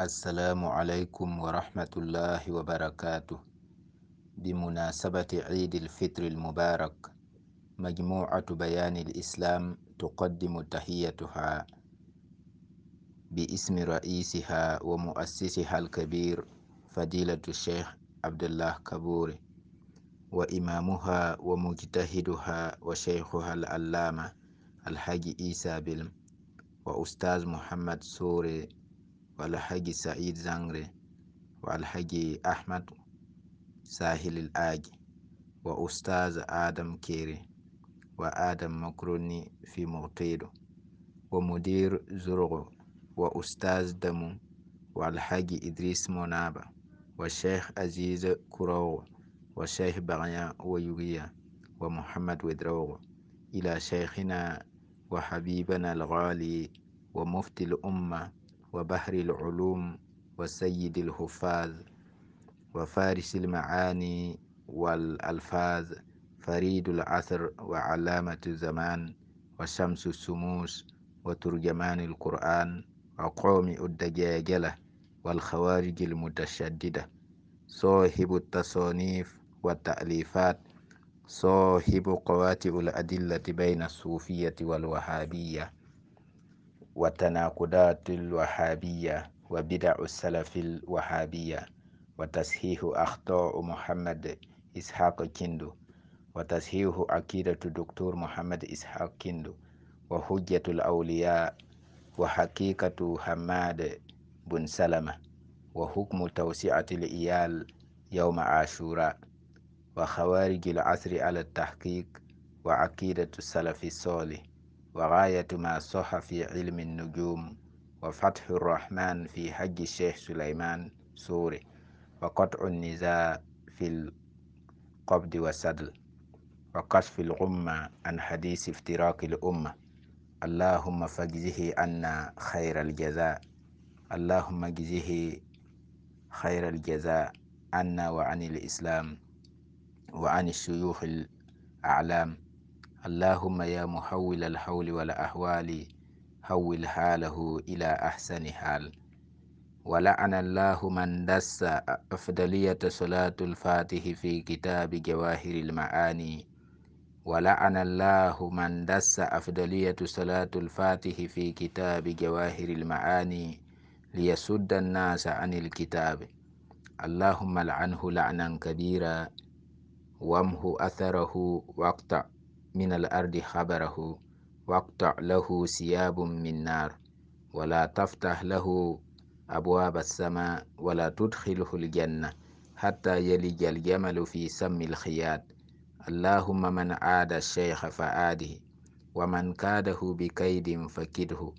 السلام عليكم ورحمة الله وبركاته. بمناسبة عيد الفطر المبارك مجموعة بيان الإسلام تقدم تحيتها باسم رئيسها ومؤسسها الكبير فضيلة الشيخ عبد الله كبوري وإمامها ومجتهدها وشيخها العلامة الحاج إيسى بلم وأستاذ محمد سوري والحاج سعيد زنغري والحاج أحمد ساحل الآج وأستاذ آدم كيري وآدم مكروني في مغطيرو ومدير زرغو وأستاذ دمو والحاج إدريس منابة والشيخ عزيز كرو والشيخ بغيا ويوغيا ومحمد ودروغو إلى شيخنا وحبيبنا الغالي ومفتي الأمة وبحر العلوم وسيد الحفاظ وفارس المعاني والألفاظ فريد العصر وعلامة الزمان وشمس السموس وترجمان القرآن وقوم الدجاجلة والخوارج المتشددة. صاحب التصانيف والتأليفات صاحب قواتئ الأدلة بين الصوفية والوهابية. وتناقضات الوهابية وبدع السلف الوهابية وتصحيح أخطاء محمد إسحاق كندو وتصحيح عقيدة الدكتور محمد إسحاق كندو وحجة الأولياء وحقيقة حماد بن سلمة وحكم توسعة الإيال يوم عاشوراء وخوارج العصر على التحقيق وعقيدة السلف الصالح. وغاية ما صح في علم النجوم وفتح الرحمن في حج الشيخ سليمان سوري وقطع النزاع في القبض والسدل وكشف الغمة عن حديث افتراق الأمة. اللهم فاجزه عنا خير الجزاء. اللهم اجزه خير الجزاء عنا وعن الإسلام وعن الشيوخ الأعلام. اللهم يا محول الحول والأحوال حول حاله إلى أحسن حال. ولعن الله من دس أفضلية صلاة الفاتح في كتاب جواهر المعاني. ولعن الله من دس أفضلية صلاة الفاتح في كتاب جواهر المعاني ليسد الناس عن الكتاب. اللهم لعنه لعنا كبيرا وامه أثره واقطع. من الأرض خبره واقطع له ثياب من نار ولا تفتح له أبواب السماء ولا تدخله الجنة حتى يلج الجمل في سم الخياط. اللهم من عاد الشيخ فآده ومن كاده بكيد فكده.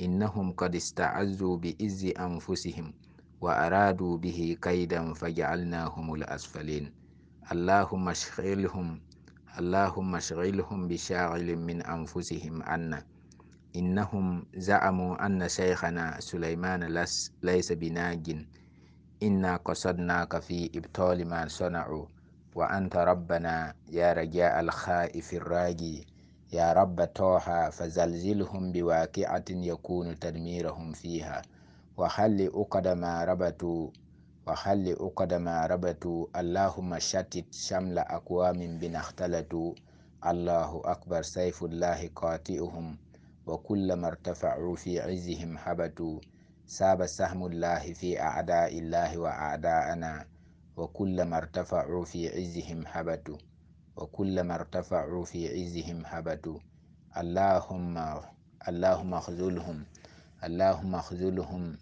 إنهم قد استعزوا بإز أنفسهم وأرادوا به كيدا فجعلناهم الأسفلين. اللهم اشغلهم اللهم اشغلهم بشاغل من أنفسهم عنا. إنهم زعموا أن شيخنا سليمان ليس بناج. إنا قصدناك في إبطال ما صنعوا. وأنت ربنا يا رجاء الخائف الراجي. يا رب طه فزلزلهم بواقعة يكون تدميرهم فيها. وخل أقد ما ربطوا وخل أقد ما اللهم شتت شمل أقوام بنا اختلطوا الله أكبر سيف الله قاتئهم وكلما ارتفعوا في عزهم حبتوا ساب سهم الله في أعداء الله وأعداءنا. وكلما ارتفعوا في عزهم حبتوا وكلما ارتفعوا في عزهم حبتوا اللهم اللهم اخذلهم. اللهم اخذلهم.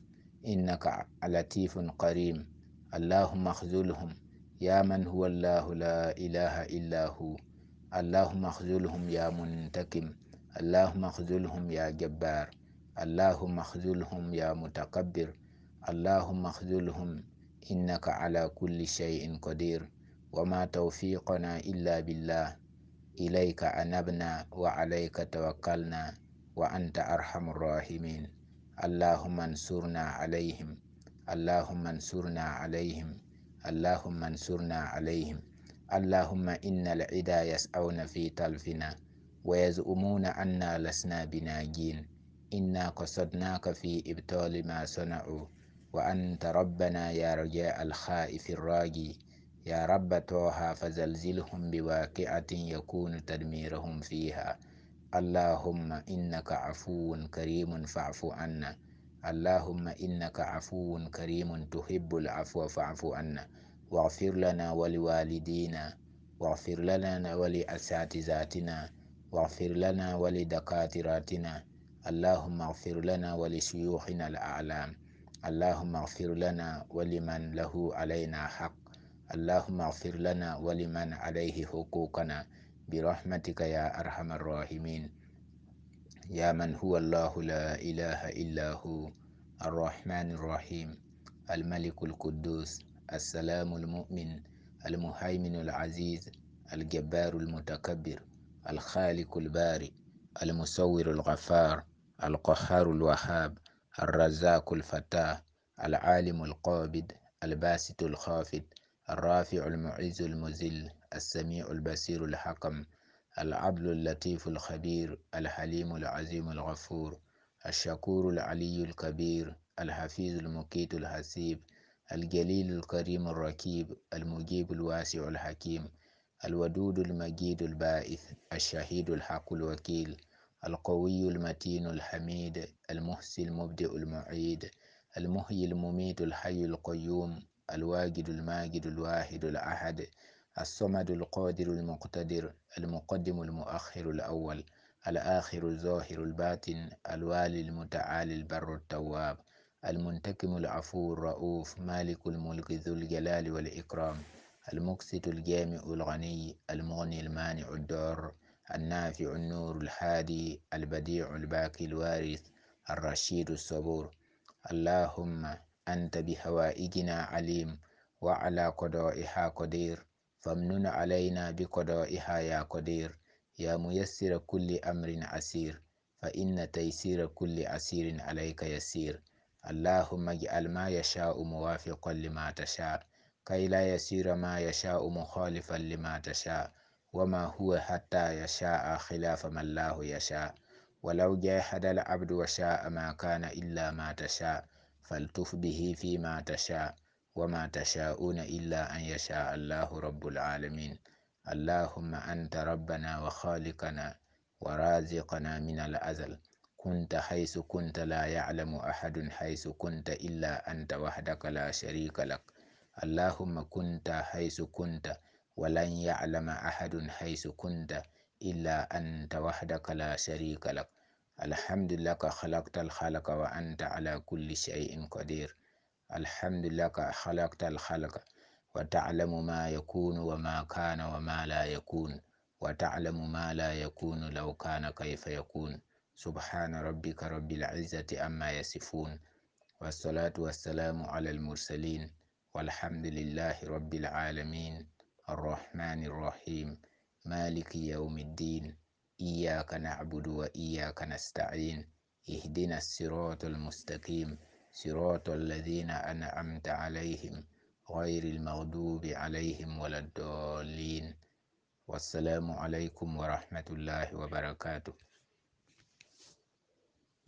إنك لطيف قريم اللهم اخذلهم. يا من هو الله لا إله إلا هو. اللهم اخذلهم يا منتقم. اللهم اخذلهم يا جبار. اللهم اخذلهم يا متكبر. اللهم اخذلهم. إنك على كل شيء قدير. وما توفيقنا إلا بالله. إليك أنبنا وعليك توكلنا. وأنت أرحم الراحمين. اللهم انصرنا عليهم. اللهم انصرنا عليهم اللهم انصرنا عليهم اللهم إن العدا يسعون في تلفنا ويزعمون أنا لسنا بناجين. إنا قصدناك في إبطال ما صنعوا وأنت ربنا يا رجاء الخائف الراجي. يا رب طه فزلزلهم بواقعة يكون تدميرهم فيها. اللهم إنك عفو كريم فاعف عنا. اللهم إنك عفو كريم تحب العفو فاعف عنا واغفر لنا ولوالدينا واغفر لنا ولأساتذتنا واغفر لنا ولدكاتراتنا اللهم اغفر لنا ولشيوخنا الأعلام اللهم اغفر لنا ولمن له علينا حق اللهم اغفر لنا ولمن عليه حقوقنا برحمتك يا أرحم الراحمين يا من هو الله لا إله إلا هو الرحمن الرحيم الملك القدوس السلام المؤمن المهيمن العزيز الجبار المتكبر الخالق البارئ المصور الغفار القهار الوهاب الرزاق الفتاه العالم القابض الباسط الخافض الرافع المعز المذل السميع البصير الحكم العدل اللطيف الخبير الحليم العظيم الغفور الشكور العلي الكبير الحفيظ المقيت الحسيب الجليل الكريم الركيب المجيب الواسع الحكيم الودود المجيد البائث الشهيد الحق الوكيل القوي المتين الحميد المحسي المبدئ المعيد المحيي المميت الحي القيوم الواجد الماجد الواحد الأحد الصمد القادر المقتدر المقدم المؤخر الأول الآخر الظاهر الباطن الوالي المتعالي البر التواب المنتقم العفو الرؤوف مالك الملك ذو الجلال والإكرام المقسط الجامع الغني المغني المانع الدار النافع النور الحادي البديع الباقي الوارث الرشيد الصبور. اللهم أنت بهوائجنا عليم وعلى قضائها قدير. فامنن علينا بقضائها يا قدير يا ميسر كل أمر عسير فإن تيسير كل عسير عليك يسير. اللهم اجعل ما يشاء موافقا لما تشاء كي لا يسير ما يشاء مخالفا لما تشاء وما هو حتى يشاء خلاف ما الله يشاء. ولو جاهد العبد وشاء ما كان إلا ما تشاء فالتف به فيما تشاء. وما تشاءون إلا أن يشاء الله رب العالمين. اللهم أنت ربنا وخالقنا ورازقنا من الأزل. كنت حيث كنت لا يعلم أحد حيث كنت إلا أنت وحدك لا شريك لك. اللهم كنت حيث كنت ولن يعلم أحد حيث كنت إلا أنت وحدك لا شريك لك. الحمد لك خلقت الخلق وأنت على كل شيء قدير. الحمد لك خلقت الخلق وتعلم ما يكون وما كان وما لا يكون وتعلم ما لا يكون لو كان كيف يكون. سبحان ربك رب العزة أما يصفون والصلاة والسلام على المرسلين والحمد لله رب العالمين. الرحمن الرحيم مالك يوم الدين إياك نعبد وإياك نستعين اهدنا الصراط المستقيم. صراط الذين أنعمت عليهم غير المغضوب عليهم ولا الضالين. والسلام عليكم ورحمة الله وبركاته.